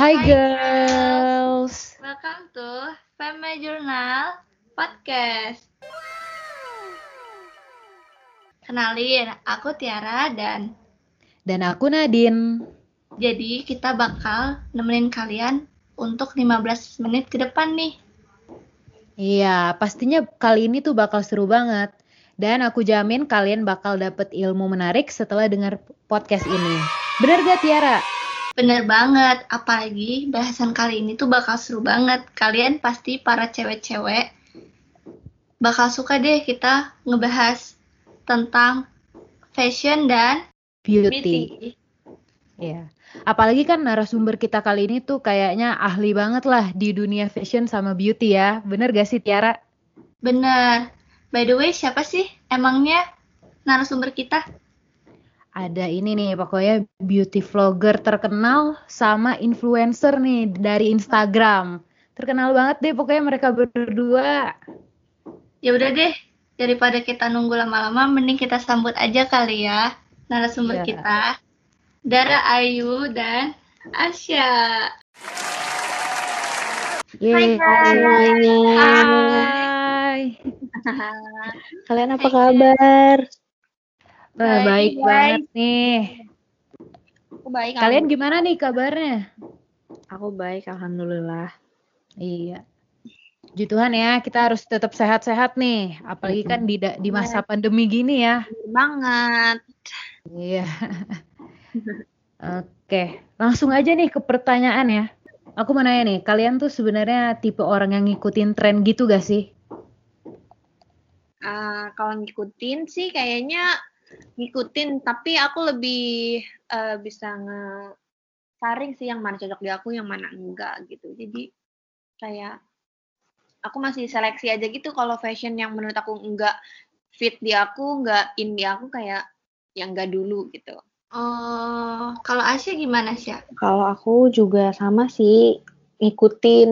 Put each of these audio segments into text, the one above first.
Hai girls. Welcome to Family Journal Podcast. Kenalin, aku Tiara dan Dan aku Nadine. jadi kita bakal nemenin kalian untuk 15 menit ke depan nih. Iya, pastinya kali ini tuh bakal seru banget. Dan aku jamin kalian bakal dapet ilmu menarik setelah dengar podcast ini. Bener gak Tiara? Bener banget, apalagi bahasan kali ini tuh bakal seru banget. Kalian pasti para cewek-cewek bakal suka deh kita ngebahas tentang fashion dan Beauty. Iya. Apalagi kan narasumber kita kali ini tuh kayaknya ahli banget lah di dunia fashion sama beauty ya. Bener gak sih Tiara? Bener. By the way, siapa sih emangnya narasumber kita? Ada ini nih pokoknya beauty vlogger terkenal sama influencer nih dari Instagram. Terkenal banget deh pokoknya mereka berdua. Ya udah deh, daripada kita nunggu lama-lama, mending kita sambut aja kali ya narasumber Iya. kita. Dara Ayu dan Asya. Yeay. semuanya. Hai. Kalian apa kabar? Wah, Baik, baik baik. banget nih. Aku baik. Kalian gimana nih kabarnya? Aku baik, alhamdulillah. Iya. Puji Tuhan ya, kita harus tetap sehat-sehat nih. Apalagi kan di di masa pandemi gini ya. Banget. Iya. Oke, langsung aja nih ke pertanyaan ya. Aku mau nanya nih, kalian tuh sebenarnya tipe orang yang ngikutin tren gitu gak sih? Ah, kalau ngikutin sih kayaknya ngikutin, tapi aku lebih eh, bisa nge-saring sih yang mana cocok di aku, yang mana enggak gitu. Jadi kayak aku masih seleksi aja gitu kalau fashion yang menurut aku enggak fit di aku, enggak in di aku kayak yang enggak dulu gitu. Oh, kalau Asya gimana sih? Kalau aku juga sama sih ngikutin,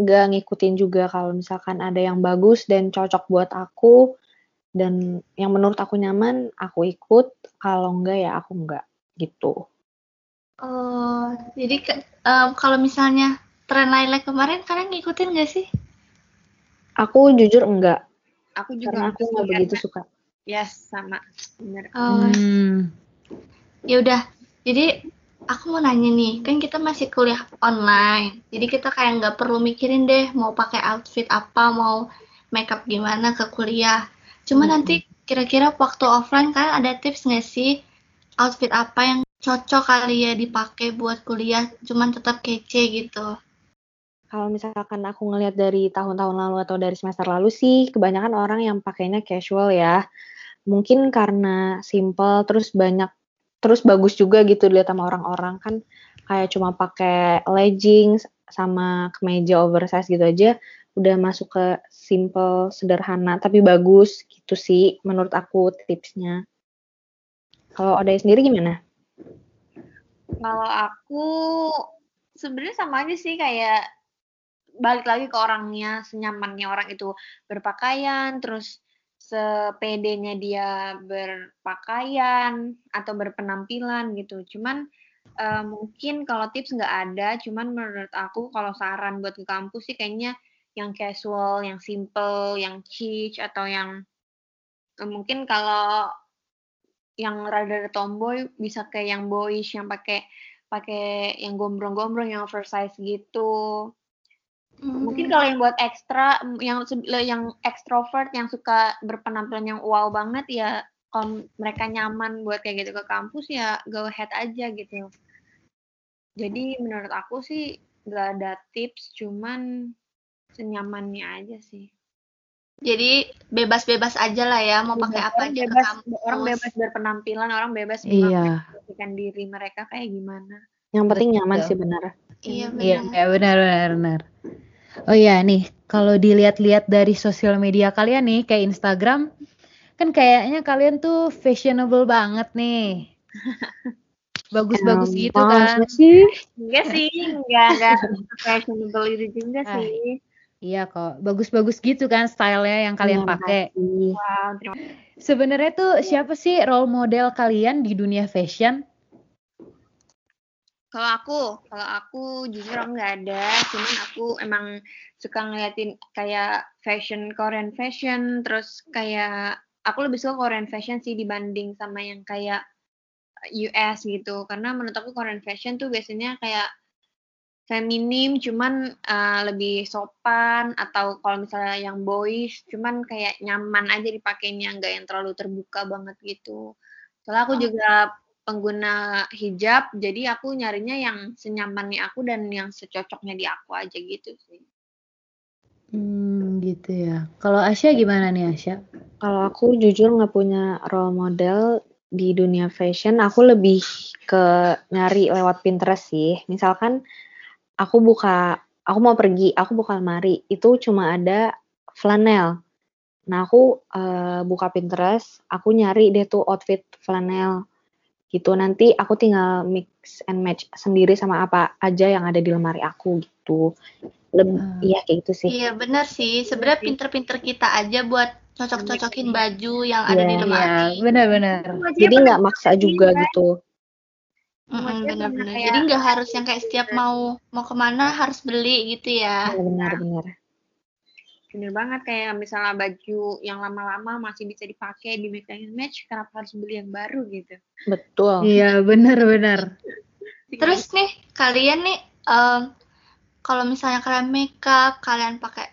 gak ngikutin juga kalau misalkan ada yang bagus dan cocok buat aku dan yang menurut aku nyaman aku ikut, kalau enggak ya aku enggak gitu. Oh, jadi ke- em, kalau misalnya tren lilac kemarin kalian ngikutin gak sih? Aku jujur enggak, Aku juga karena aku nggak begitu suka. Yes, sama. Bener. Oh, Hmm, ya udah. Jadi aku mau nanya nih, kan kita masih kuliah online, jadi kita kayak nggak perlu mikirin deh mau pakai outfit apa, mau makeup gimana ke kuliah. Cuma nanti kira-kira waktu offline kan ada tips nggak sih outfit apa yang cocok kali ya dipakai buat kuliah, cuman tetap kece gitu. Kalau misalkan aku ngelihat dari tahun-tahun lalu atau dari semester lalu sih, kebanyakan orang yang pakainya casual ya. Mungkin karena simple, terus banyak, terus bagus juga gitu dilihat sama orang-orang kan kayak cuma pakai leggings sama kemeja oversize gitu aja, udah masuk ke simple, sederhana, tapi bagus gitu sih menurut aku tipsnya. Kalau ada sendiri gimana? Kalau aku sebenarnya sama aja sih kayak balik lagi ke orangnya, senyamannya orang itu berpakaian, terus sepedenya dia berpakaian atau berpenampilan gitu. Cuman eh, mungkin kalau tips nggak ada, cuman menurut aku kalau saran buat ke kampus sih kayaknya yang casual, yang simple, yang chic atau yang eh, mungkin kalau yang rada tomboy bisa kayak yang boyish yang pakai pakai yang gombrong-gombrong yang oversize gitu. Mungkin kalau yang buat ekstra mm, yang yang ekstrovert yang suka berpenampilan yang wow banget ya kalau mereka nyaman buat kayak gitu ke kampus ya go ahead aja gitu. Jadi menurut aku sih nggak ada tips cuman senyamannya aja sih. Jadi bebas-bebas aja lah ya mau pakai apa orang aja ke bebas kampus. orang bebas berpenampilan orang bebas iya. mengekspresikan diri mereka kayak gimana. Yang penting nyaman Betul. sih benar. Iya Iya, benar. iya, benar, benar, benar. Oh iya nih, kalau dilihat-lihat dari sosial media kalian nih, kayak Instagram, kan kayaknya kalian tuh fashionable banget nih. Bagus-bagus gitu kan. Sih? Enggak sih, enggak enggak fashionable itu juga Ah, sih. Iya kok, bagus-bagus gitu kan stylenya yang kalian Terima pakai. kasih. Wow, terima Sebenarnya tuh siapa sih role model kalian di dunia fashion? Kalau aku, kalau aku jujur aku nggak ada, cuman aku emang suka ngeliatin kayak fashion Korean fashion, terus kayak aku lebih suka Korean fashion sih dibanding sama yang kayak US gitu, karena menurut aku Korean fashion tuh biasanya kayak feminim, cuman uh, lebih sopan atau kalau misalnya yang boys, cuman kayak nyaman aja dipakainya, nggak yang terlalu terbuka banget gitu. Soalnya aku juga pengguna hijab, jadi aku nyarinya yang senyamannya aku dan yang secocoknya di aku aja gitu sih. Hmm, gitu ya. Kalau Asya gimana nih Asya? Kalau aku jujur nggak punya role model di dunia fashion, aku lebih ke nyari lewat Pinterest sih. Misalkan aku buka, aku mau pergi, aku buka lemari, itu cuma ada flanel. Nah aku uh, buka Pinterest, aku nyari deh tuh outfit flanel gitu. Nanti aku tinggal mix and match sendiri sama apa aja yang ada di lemari aku gitu. Lebih hmm. iya kayak gitu sih. Iya benar sih. Sebenarnya pinter-pinter kita aja buat cocok-cocokin baju yang yeah. ada di iya, lemari. iya benar-benar jadi nggak maksa juga gitu Mm, benar-benar. Jadi nggak harus yang kayak setiap mau mau ke mana harus beli gitu ya. Benar-benar. Iya, bener banget kayak misalnya baju yang lama-lama masih bisa dipakai di mix and match kenapa harus beli yang baru gitu betul iya benar-benar terus nih kalian nih um, kalau misalnya kalian makeup kalian pakai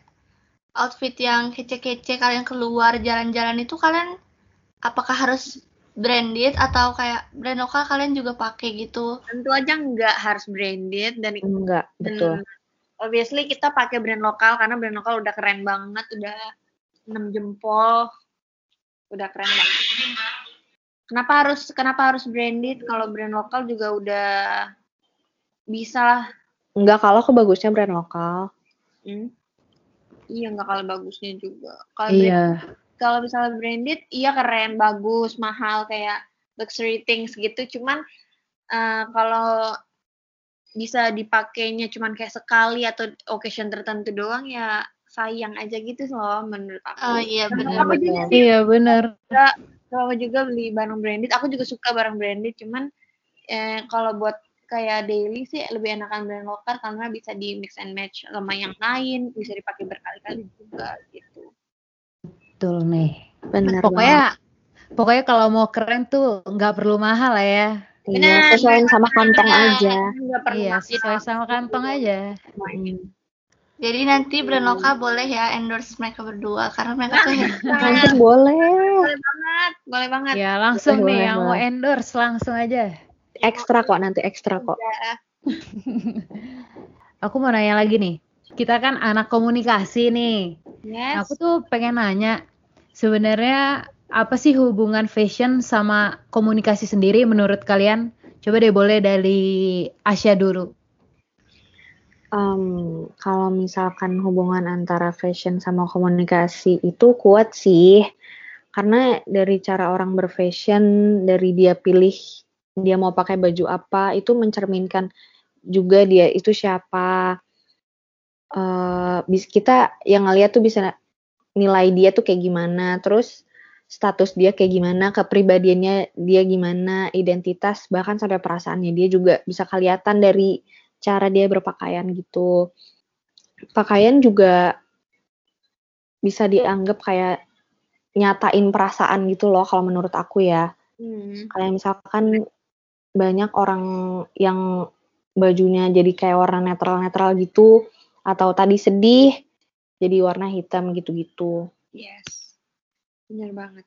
outfit yang kece-kece kalian keluar jalan-jalan itu kalian apakah harus branded atau kayak brand lokal kalian juga pakai gitu tentu aja nggak harus branded dan enggak betul obviously kita pakai brand lokal karena brand lokal udah keren banget, udah 6 jempol, udah keren banget. Kenapa harus kenapa harus branded kalau brand lokal juga udah bisa lah. Enggak kalau bagusnya brand lokal. Hmm? Iya enggak kalau bagusnya juga. Kalau iya. Kalau misalnya branded, iya keren, bagus, mahal kayak luxury things gitu. Cuman uh, kalau bisa dipakainya cuman kayak sekali atau occasion tertentu doang ya sayang aja gitu loh menurut aku. Oh iya benar benar. Iya benar. Kalau juga beli barang branded, aku juga suka barang branded, cuman eh, kalau buat kayak daily sih lebih enakan brand lokal karena bisa di mix and match sama yang lain, bisa dipakai berkali-kali juga gitu. Betul nih. Benar. Pokoknya banget. pokoknya kalau mau keren tuh nggak perlu mahal lah ya. Iya, sesuai sama kantong aja. Iya, sesuai sama kantong aja. Jadi nanti brand lokal boleh ya endorse mereka berdua karena mereka tuh nanti boleh. Boleh banget, boleh banget. Ya langsung boleh, nih yang mau endorse langsung aja. Ekstra kok nanti ekstra kok. Iya. Aku mau nanya lagi nih. Kita kan anak komunikasi nih. Yes. Aku tuh pengen nanya sebenarnya apa sih hubungan fashion sama komunikasi sendiri menurut kalian? Coba deh boleh dari Asia dulu. Um, kalau misalkan hubungan antara fashion sama komunikasi itu kuat sih, karena dari cara orang berfashion, dari dia pilih dia mau pakai baju apa, itu mencerminkan juga dia itu siapa. Uh, kita yang ngeliat tuh bisa nilai dia tuh kayak gimana, terus status dia kayak gimana, kepribadiannya dia gimana, identitas bahkan sampai perasaannya dia juga bisa kelihatan dari cara dia berpakaian gitu. Pakaian juga bisa dianggap kayak nyatain perasaan gitu loh kalau menurut aku ya. Hmm. Kayak misalkan banyak orang yang bajunya jadi kayak warna netral-netral gitu atau tadi sedih jadi warna hitam gitu-gitu. Yes. Benar banget.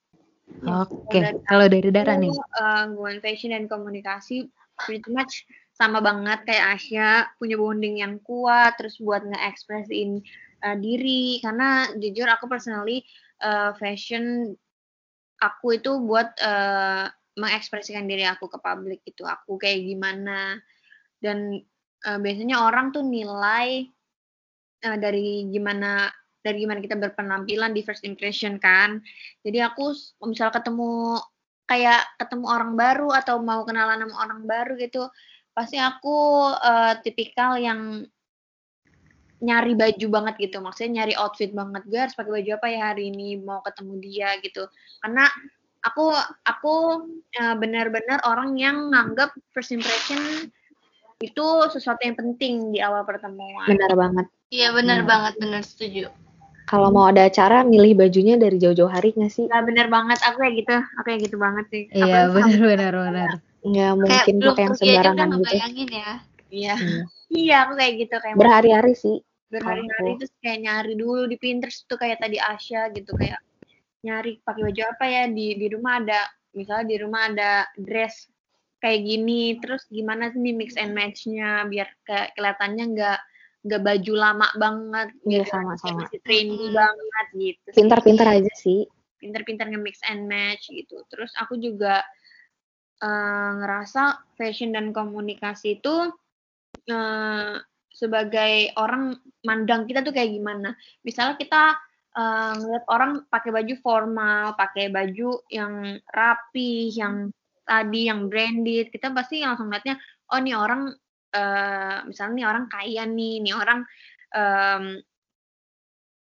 Ya, Oke, okay. kalau dari Dara nih. Uh, hubungan fashion dan komunikasi pretty much sama banget kayak Asia punya bonding yang kuat terus buat nge-expressin uh, diri karena jujur aku personally uh, fashion aku itu buat uh, mengekspresikan diri aku ke publik itu aku kayak gimana dan uh, biasanya orang tuh nilai uh, dari gimana dari gimana kita berpenampilan di first impression kan. Jadi aku misal ketemu kayak ketemu orang baru atau mau kenalan sama orang baru gitu, pasti aku uh, tipikal yang nyari baju banget gitu. Maksudnya nyari outfit banget. Gue harus pakai baju apa ya hari ini mau ketemu dia gitu. Karena aku aku uh, benar-benar orang yang nganggap first impression itu sesuatu yang penting di awal pertemuan. Benar banget. Iya benar Hmm. banget, benar setuju. Kalau mau ada acara milih bajunya dari jauh-jauh hari nggak sih? Nah, bener banget, aku kayak gitu, aku kayak gitu banget sih. Iya, benar benar benar. Nggak mungkin pakai yang sembarangan gitu. ngebayangin ya. Iya, Iya. iya aku kayak gitu kayak Berhari-hari sih. berhari-hari terus kayak nyari dulu di Pinterest tuh kayak tadi Asya gitu kayak nyari pakai baju apa ya di di rumah ada misalnya di rumah ada dress kayak gini terus gimana sih nih mix and match-nya biar kayak kelihatannya nggak nggak baju lama banget Iya, gitu. sama-sama. masih trendy Hmm. banget gitu. Pintar-pintar aja sih. pinter-pinter nge-mix and match gitu. Terus aku juga eh, ngerasa fashion dan komunikasi itu eh, sebagai orang mandang kita tuh kayak gimana. Misalnya kita eh, ngeliat orang pakai baju formal, pakai baju yang rapi, yang tadi yang branded, kita pasti langsung ngeliatnya, oh nih orang eh, misalnya nih orang kaya nih, nih orang em,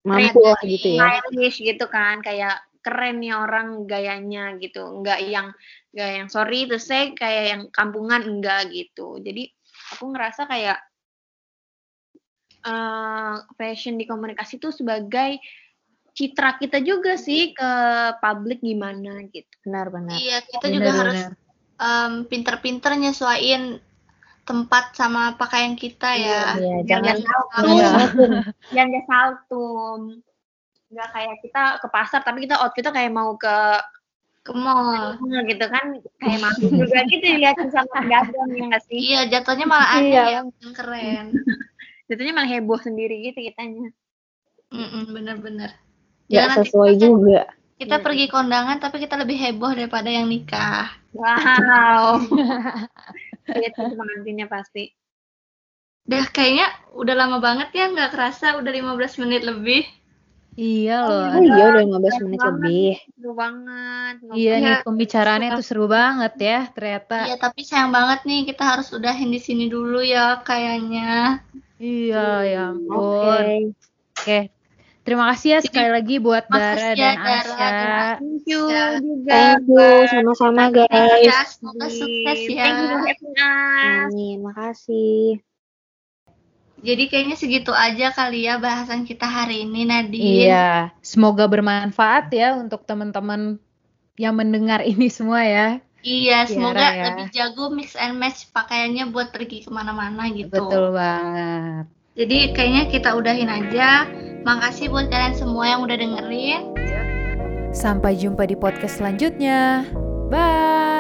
Mampu lah gitu ya. stylish gitu kan kayak keren nih orang gayanya gitu nggak yang nggak yang sorry to say kayak yang kampungan enggak gitu jadi aku ngerasa kayak eh, fashion di komunikasi itu sebagai citra kita juga sih ke publik gimana gitu Benar-benar. Iya, kita Benar, juga harus benar. em, pinter-pinter nyesuaiin tempat sama pakaian kita ya. Iya, jangan jangan saltum Iya. jangan kayak saltum nggak kayak kita ke pasar tapi kita outfitnya kayak mau ke Ke mall. gitu kan kayak malu juga gitu ya sama pedagang ya nggak sih Iya, jatuhnya malah aneh Iya. ya, bukan keren. jatuhnya malah heboh sendiri gitu kitanya Mm-mm, Bener-bener. nggak Jangan nanti sesuai kita, juga. kita pergi kondangan tapi kita lebih heboh daripada yang nikah. wow itu pengantinnya pasti Udah kayaknya udah lama banget ya nggak kerasa udah 15 menit lebih. Iya loh. Oh iya udah 15 Keren menit banget. lebih. seru banget Iya nih Iya. pembicaraannya tuh seru banget ya ternyata. Iya, tapi sayang banget nih kita harus udahin di sini dulu ya kayaknya. Iya, ya Oke. ampun. Oke. Terima kasih ya sekali lagi buat Dara ya, dan Dara Asya. thank you Ya. juga Thank you sama-sama Thank you guys. ya, semoga sukses ya. thank you Amin, makasih. Jadi kayaknya segitu aja kali ya bahasan kita hari ini Nadine. Iya, semoga bermanfaat ya untuk teman-teman yang mendengar ini semua ya. Iya, semoga ya. lebih jago mix and match pakaiannya buat pergi ke mana-mana gitu. Betul banget. Jadi kayaknya kita udahin aja. Makasih buat kalian semua yang udah dengerin. Sampai jumpa di podcast selanjutnya. Bye.